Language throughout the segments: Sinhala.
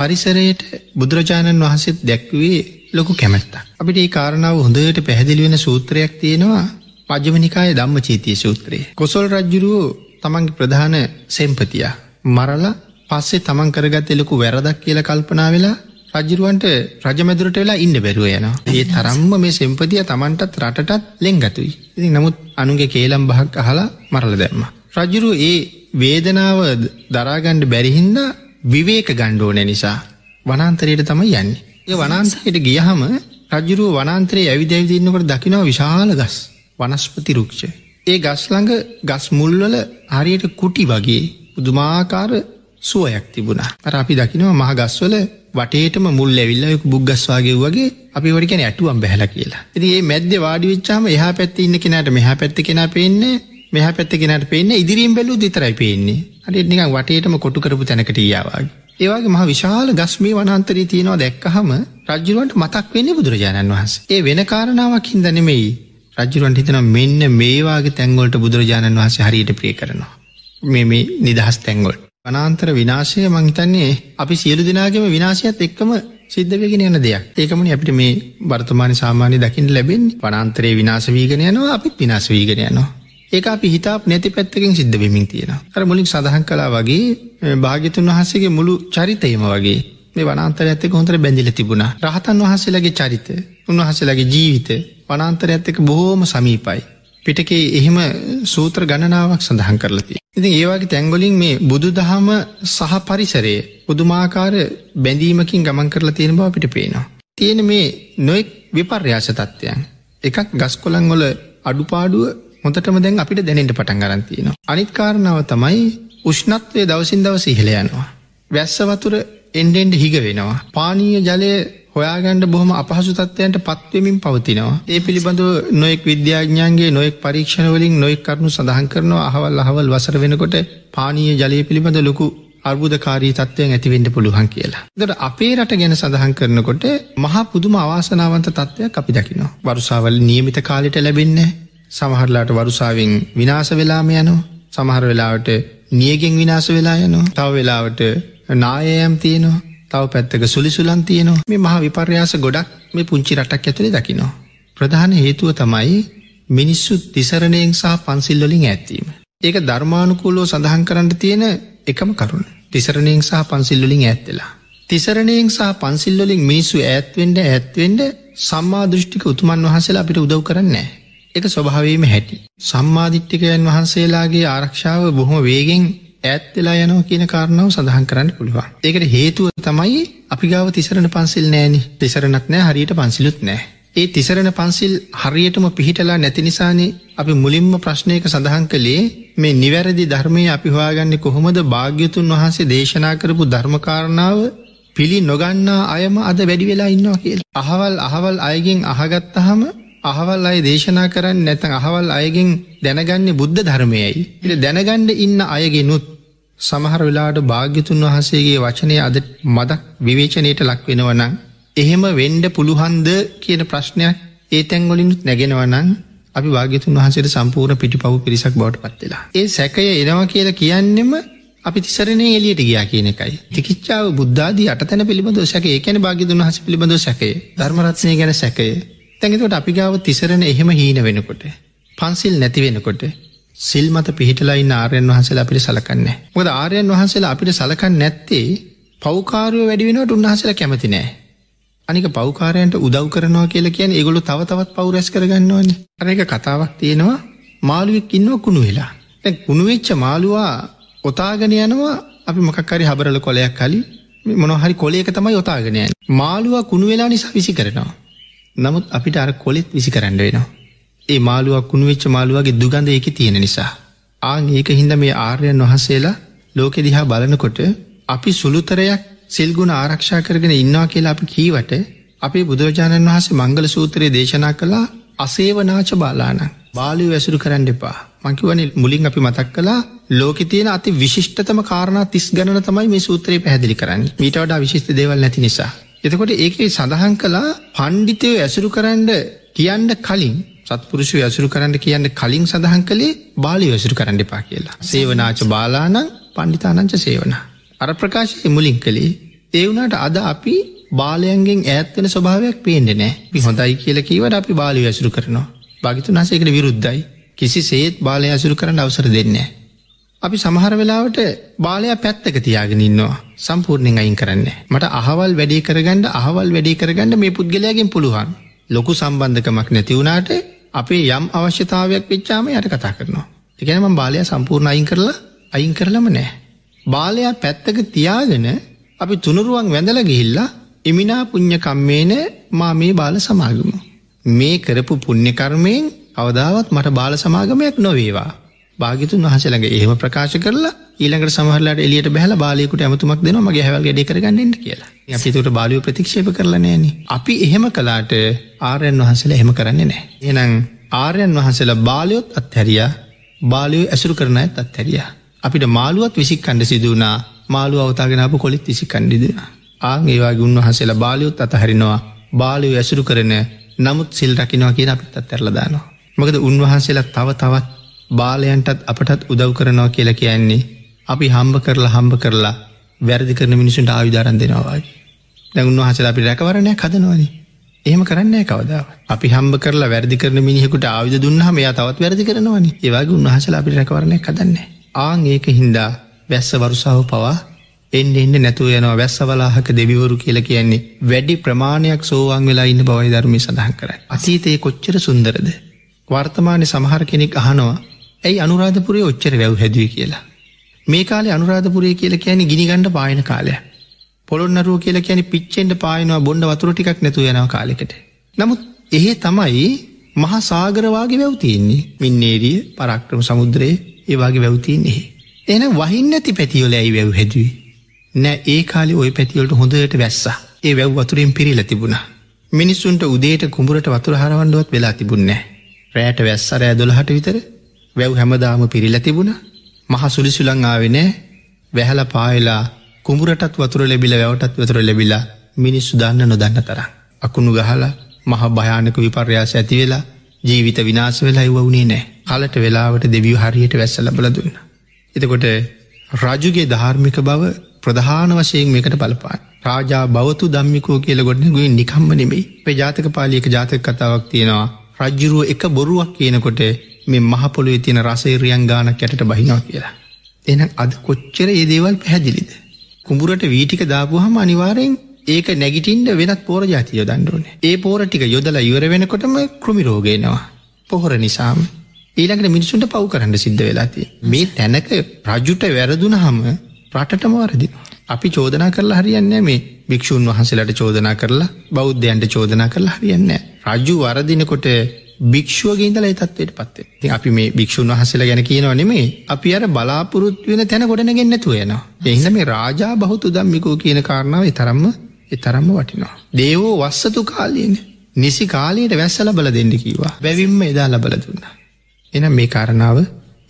පරිසරයට බුදුරජාණන් වහන්සේත් දැක්වේ ලොකු කැමැත්ත. අපිට ඒ කාරණාව හොඳට පැහැදිලි වෙන සූත්‍රයක් තියෙනවා පජමනිකාය ධම්ම චීතිය සූත්‍රයේ. කොසොල් රජ්ජුරුවෝ තමන්ගේ ප්‍රධාන සෙම්පතිය. මරල පස්සේ තමන් කරගත ලොකු වැරදක් කියල කල්පනා වෙලා රජරුවන්ට රජමැදුරට වෙලා ඉන්න බැරුව යනවා. ඒ තරම්ම මේ සෙම්පතිය තමන්ටත් රටටත් ලෙංගතුයි. ඉති නමුත් අනුගේ කේලම් බහක් අහලා මරල දැම්ම. රජුරු ඒ වේදනාව දරාගණ්ඩ බැරිහින්ද විවේක ගණ්ඩෝන නිසා වනන්තරයට තමයි යන්නේ. ඒ වනන්සයට ගියහම රජරුව වනන්තරේ ඇවිදැවිදින්නකට දකිනව විශාල ගස් වනස්පති රුක්ෂ. ඒ ගස්ළඟ ගස් මුල්වල හරියට කුටි වගේ පුදුමාකාර සුවයක් තිබුණා. අර අපි දකිනවා මහ ගස්වල වටේටම මුල් ඇවිල්ලයක බුග්ගස්වාගේ වගේ අපි වඩිකැන ඇටුවම් බැහල කියලා. ඉති ඒ මැද්ද වාඩිවිච්චාම එහා පැත්ති ඉන්න කෙනට මෙහ පැත්ති කෙන පේන්නේ මෙහ පැත්ති කෙනට පේන්නේ ඉදිරීම් බැලූ දිතරයි පේන්නේ අට නික වටේටම කොටු කරපු තැනකට යාවාගේ. ඒවාගේ මහ විශාල ගස්මී වනන්තරී තියෙනවා දැක්කහම රජරුවන්ට මතක් වෙන්නේ බුදුරජාණන් වහන්ස. ඒ වෙන කාරණාවක් හින්දනෙමෙයි රජරුවන්ට හිතන මෙන්න මේවාගේ තැංගොලට බුදුරජාණන් වහන්සේ හරියට ප්‍රිය කරනවා. මේ මේ නිදහස් තැංගොල්. වනාන්තර විනාශය මංහිතන්නේ අපි සියලු දෙනාගේම විනාශයත් එක්කම සිද්ධවගෙන යන දෙයක් ඒකමන අපිට මේ බර්තමාන සාමාන්‍ය දකිින් ලැබෙන් වනන්තරේ විනාශ වීගෙන යනවා අපිත් විනාශ වීගෙන යනවා ඒක අපි හිතාප නැති පැත්තකින් සිද්ධ වෙමින් තියෙන අර මුලින් සඳහන් කලා වගේ භාගිතුන් වහසගේ මුළු චරිතයම වගේ මේ වනන්තර ඇත්තක හොඳර බැඳිල තිබුණ රහතන් වහසලගේ චරිත උන්වහසලගේ ජීවිත වනන්තර ඇත්තක බොහෝම සමීපයි පිටකේ එහෙම සූත්‍ර ගණනාවක් සඳහන් කරලති. ඉතින් ඒවාගේ තැංගොලින් මේ බුදු දහම සහ පරිසරයේ පුදුමාකාර බැඳීමකින් ගමන් කරලා තියෙන බව පිට පේනවා. තියෙන මේ නොෙක් විපර්යාස තත්ත්වයන් එකක් ගස් කොළන් වල අඩුපාඩුව හොඳටම දැන් අපිට දැනෙන්ට පටන් ගරන්තියනවා. අනිත්කාරණාව තමයි උෂ්ණත්වය දවසින් දවස ඉහළයනවා. වැස්සවතුර එන්ඩෙන්ඩ හිග වෙනවා. පානීය ජලය හොයාගණ්ඩ බොහම අපහසු තත්වයන්ට පත්වමින් පවතිනවා. ඒ පිළිබඳව නොෙක් විද්‍යාඥන්ගේ නොෙක් පරීක්ෂණවලින් නොෙක් කරුණු සඳහන් කරනවා අහවල් අහවල් වසර වෙනකොට පානීය ජලය පිළිබඳ ලොකු අර්බුදකාරී තත්වයෙන් ඇතිවෙන්ඩ පුළුවන් කියලා. දට අපේ රට ගැන සඳහන් කරනකොට මහා පුදුම අවාසනාවන්ත තත්ත්වයක් අපි දකිනවා. වරුසාවල් නියමිත කාලෙට ලැබෙන්නේ සමහරලාට වරුසාාවෙන් විනාස වෙලාම යනවා සමහර වෙලාවට නියගෙන් විනාස වෙලා යනවා තව වෙලාවට නායයම් තියෙනවා තව පැත්තක සුලිසුලන් තියනවා මේ මහ විපර්යාස ගොඩක් මේ පුංචි රටක් ඇතුළේ දකිනවා. ප්‍රධාන හේතුව තමයි මිනිස්සු තිසරණයෙන් සහ පන්සිල්ලොලින් ඇත්වීම. ඒක ධර්මානුකූලෝ සඳහන් කරන්න තියෙන එකම කරුණ. තිසරණයෙන් සහ පන්සිල්ලොලින් ඇත්වෙලා. තිසරණයෙන් සහ පන්සිල්ලොලින් මිනිස්සු ඇත්වෙන්ඩ ඇත්වෙන්ඩ සම්මා දෘෂ්ටික උතුමන් වහසලා අපිට උදව් කරන්නේ. එක ස්වභාවීම හැටි. සම්මාධිට්ටිකයන් වහන්සේලාගේ ආරක්ෂාව බොහොම වේගෙන් ඇත්වෙලා යනෝ කියන කාරණාව සඳහන් කරන්න පුළුවන්. ඒකට හේතුව තමයි අපි ගාව තිසරණ පන්සිල් නෑන තිසරනත් නෑ හරියට පන්සිලුත් නෑ. ඒ තිසරණ පන්සිල් හරියටම පිහිටලා නැති නිසානේ අපි මුලින්ම ප්‍රශ්නයක සඳහන් කළේ මේ නිවැරදි ධර්මය අපි හොයාගන්න කොහොමද භාග්‍යතුන් වහන්සේ දේශනා කරපු ධර්මකාරණාව පිළි නොගන්නා අයම අද වැඩි වෙලා ඉන්නවා කියල්. අහවල් අහවල් අයගෙන් අහගත්තහම අහවල් අය දේශනා කරන්න නැතන් අහවල් අයගෙන් දැනගන්නේ බුද්ධ ධර්මයයි. එ දැනගණ්ඩ ඉන්න අයගේ නුත් සමහර වෙලාට භාග්‍යතුන් වහසේගේ වචනය අද මදක් විවේචනයට ලක්වෙනවනං. එහෙම වෙන්ඩ පුළුහන්ද කියන ප්‍රශ්නයක් ඒ තැන්ගොලිනුත් නැගෙනවනං අපි භාග්‍යතුන් වහන්සේට සම්පූර්ණ පිටි පව් පිරිසක් බවට පත්වෙලා. ඒ සැකය එනවා කියලා කියන්නෙම අපි තිසරණය එලියට ගියා කියන එකයි. තිකිච්චාව බුද්ධාදී අටතැන පිළිබඳ සැක ඒකැන භාගිතුන් හස පිළිබඳ සැකේ ධර්මරත්නය ගැන සැකය තැඟතට අපි ගාව තිසරණ එහෙම හීන වෙනකොට. පන්සිල් නැති වෙනකොට සිල් මත පිහිටලයින්න ආරයන් වහන්සේලා අපිට සලකන්නේ. මොද ආරයන් වහන්සේලා අපිට සලකන්න නැත්තේ පෞකාරය වැඩි වෙනට උන්හසල කැමති නෑ. අනික පෞකාරයන්ට උදව් කරනවා කියලා කියන ඒගොලු තව තවත් පෞරැස් කරගන්නවන්නේ. අර එක කතාවක් තියෙනවා මාළුවෙක් ඉන්නව කුණු වෙලා. තැ කුණුවෙච්ච මාළුවා ඔතාගෙන යනවා අපි මොකක්කරි හබරල කොලයක් කලි මොනහරි කොලේක තමයි ඔතාගෙනය. මාළුවා කුණු වෙලා නිසා විසි කරනවා. නමුත් අපිට අර කොලෙත් විසි කරන්න වෙනවා. ඒ මාළුවක් කුණු වෙච්ච මාළුවගේ දුගඳ ඒක තියෙන නිසා. ආං ඒක හින්ද මේ ආර්යන් වහන්සේලා ලෝකෙ දිහා බලනකොට අපි සුළුතරයක් සිල්ගුණ ආරක්ෂා කරගෙන ඉන්නවා කියලා අපි කීවට අපේ බුදුරජාණන් වහන්සේ මංගල සූත්‍රයේ දේශනා කළා අසේවනාච බාලාන බාලය වැසුරු කරන්න එපා මංකිවන මුලින් අපි මතක් කලා ලෝක තියෙන අති විශිෂ්ටතම කාරණ තිස් ගණන තමයි මේ සූත්‍රයේ පැදිලි කරන්න මීට වඩා විශිෂ්ට දේවල් නැති නිසා එතකොට ඒකේ සඳහන් කලා පණ්ඩිතය ඇසුරු කරන්න කියන්න කලින් සත්පුරුෂ ඇසුරු කරන්න කියන්න කලින් සඳහන් කළේ බාලි වැසුරු කරන්න එපා කියලා. සේවනාච බාලානං පණ්ඩිතානංච සේවන. අර ප්‍රකාශය මුලින් කළේ ඒ වුණට අද අපි බාලයන්ගෙන් ඇත්තන ස්වභාවයක් පේන්නේ නෑ පි හොඳයි කියල කීවට අපි බාලි ඇසුරු කරනවා භගිතු නසයකට විරුද්ධයි කිසි සේත් බාලය ඇසුරු කරන්න අවසර දෙන්නේ. අපි සමහර වෙලාවට බාලයා පැත්තක තියාගෙන ඉන්නවා සම්පූර්ණයෙන් අයින් කරන්න. මට අහවල් වැඩේ කරගන්න අහවල් වැඩේ කරගන්න මේ පුද්ගලයාගෙන් පුළුවන්. ලොකු සම්බන්ධකමක් නැතිවුණට අපේ යම් අවශ්‍යතාවයක් වෙච්චාම යට කතා කරනවා. එකනම බාලය සම්පූර්ණ අයින් කරලා අයින් කරලම නෑ. බාලයා පැත්තක තියාගෙන අපි තුනුරුවන් වැඳල ගිහිල්ලා එමිනා පුං්ඥකම්මේන මා මේ බාල සමාගමු. මේ කරපු පුුණ්්‍යකර්මයෙන් අවදාවත් මට බාල සමාගමයක් නොවේවා. භාගිතුන් වහසළඟ ඒම ප්‍රකාශ කරලා ඊළඟට සමහරලාට එලියට බැහල බාලයකුට ඇමතුමක් දෙන මගේ හැවල් ගෙඩ කරගන්නට කියලා අපිතුට බාලියෝ ප්‍රතික්ෂේප කරලනෑන. අපි එහෙම කලාට ආරයන් වහන්සල එහෙම කරන්නේ නෑ. එනම් ආර්යන් වහන්සේලා බාලයොත් අත්හැරිය බාලයෝ ඇසුරු කරන ඇත් අත්හැරිය. අපිට මාළුවත් විසික් කණ්ඩ සිදුවනා මාළු අවතාගෙනපු කොලිත් විසි කණ්ඩිදෙන. ආං ඒවාගේ උන්වහන්සේලා බාලයොත් අතහරිනවා බාලයෝ ඇසුරු කරන නමුත් සිල් රකිනවා කිය අපිත් අත්තරලදානවා. මකද උන්වහන්සේලා තව තවත් බාලයන්ටත් අපටත් උදව් කරනවා කියලා කියන්නේ අපි හම්බ කරලා හම්බ කරලා වැරදි කරන මිනිසුන්ට ආවිධාරන් දෙනවාගේ. දැ උන්වහසල අපි රැකවරණය කදනවනි එහෙම කරන්න කවදාව අපි හම්බ කරලා වැරදි කරන මිනිහෙකුට ආවිද දුන්නහම එයා තවත් වැරදි කරනවනි ඒවාගේ උන්වහසල අපි රැකවරණය කදන්න. ආං ඒක හින්දා වැස්ස වරුසාාව පවා එන්න එන්න නැතුව යනවා වැස්සවලාහක දෙවිවරු කියල කියන්නේ වැඩි ප්‍රමාණයක් සෝවාන් වෙලා ඉන්න බවයි ධර්මි සඳහන් කරයි. අසීතයේ කොච්චර සුන්දරද. වර්තමානය සමහර කෙනෙක් අහනවා ඇයි අනුරාධපුරේ ඔච්චර වැැව් හැදුව කියලා. මේ කාලේ අනුරාධපුරේ කියල කියන ගිනිගණ්ඩ පායන කාලය. පොළොන්නරුව කියල කියන පිච්චෙන්ට පායනවා බොන්ඩ වතුර ටිකක් නැතු යනව කාලෙකට. නමුත් එහෙ තමයි මහා සාගරවාගේ වැවතියන්නේ මින්නේරිය පරක්ටම සමුද්‍රයේ ඒවාගේ වැවතියන්නේ. එන වහින්න ඇති පැතිවල ඇයි වැැව් හැදුවී. නෑ ඒ කාලි ඔය පැතිවලට හොඳට වැස්සා ඒ වැැව් වතුරින් පිරිල තිබුණා. මිනිස්සුන්ට උදේට කුඹරට වතුර හරවන්ඩුවත් වෙලා තිබුන්නෑ. රෑට වැස්සර ඇදොළහට විතර වැව් හැමදාම පිරිල තිබුණ මහ සුලිසුලං ආවෙනෑ වැහල පායලා කුඹරටත් වතුර ලැබිල වැවටත් වතුර ලැබිලා මිනිස්සු දන්න නොදන්න තර. අකුණු ගහලා මහ භයානක විපර්යාස ඇති වෙලා ජීවිත විනාස වෙලා ඉවුණේ නෑ කලට වෙලාවට දෙවිය හරියට වැස්ස ලබල දුන්න. එතකොට රජුගේ ධාර්මික බව ප්‍රධාන වශයෙන් මේකට බලපාන්. රාජා බවතු දම්මිකෝ කියල ගොඩන ගුවෙන් නිකම්ම නෙමෙයි පේ ජාතක පාලියක ජාතක කතාවක් තියෙනවා රජ්ජුරුව එක බොරුවක් කියනකොට මේ මහපොළොව තියෙන රසේරියන් ගානක් යටට බහිනවා කියලා. එනම් අද කොච්චර ඒ දේවල් පැහැදිලිද. කුඹුරට වීටික දාපුහම අනිවාරයෙන් ඒක නැගිටින්ට වෙනත් පෝර ජාතිය දන්ඩුවනේ ඒ පෝර ටික යොදලා ඉවර වෙනකොටම කෘමිරෝගේනවා. පොහොර නිසාම ඊළඟට මිනිසුන්ට පව් කරන්න සිද්ධ වෙලාති. මේ තැනක රජුට වැරදුන හම රටටම වරදි. අපි චෝදනා කරලා හරියන්න මේ භික්‍ෂූන් වහන්සේලට චෝදනා කරලා බෞද්ධයන්ට චෝදනා කරලා හරියන්න. රජු වරදිනකොට භික්ෂුවගේන්දල තත්වයට පත්තේ ති අපි මේ භික්ෂූන් වහසල ගැන කියනව නෙමේ අපි අර බලාපොරොත් වෙන තැන ගොඩන ගෙන්න්නතු වෙනවා එහිද මේ රාජා බහුතු දම්මිකෝ කියන කාරණාව තරම්ම එතරම්ම වටිනවා. දේවෝ වස්සතු කාලයන නිසි කාලයට වැස්සල බල දෙන්න කිවා බැවිම්ම එදා ලබල දුන්න. එනම් මේ කාරණාව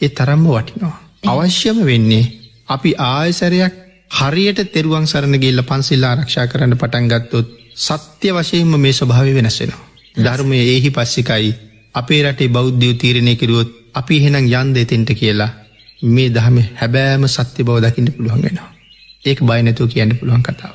ඒ තරම්ම වටිනවා. අවශ්‍යම වෙන්නේ අපි ආයසරයක් හරියට තෙරුවන් සරණ ගේල්ල පන්සිල්ලා ආරක්ෂා කරන්න පටන්ගත්තොත් සත්‍ය වශයෙන්ම මේ ස්වභාව වෙනස්සෙනවා. ධර්මය ඒහි පස්සිකයි අපේ රටේ බෞද්ධයෝ තීරණය කිරුවොත් අපි එහෙනම් යන්ද එතෙන්ට කියලා මේ දහම හැබෑම සත්‍ය බව දකිට පුළුවන් වෙනවා. ඒක බයනැතුව කියන්න පුළුවන් කතාව.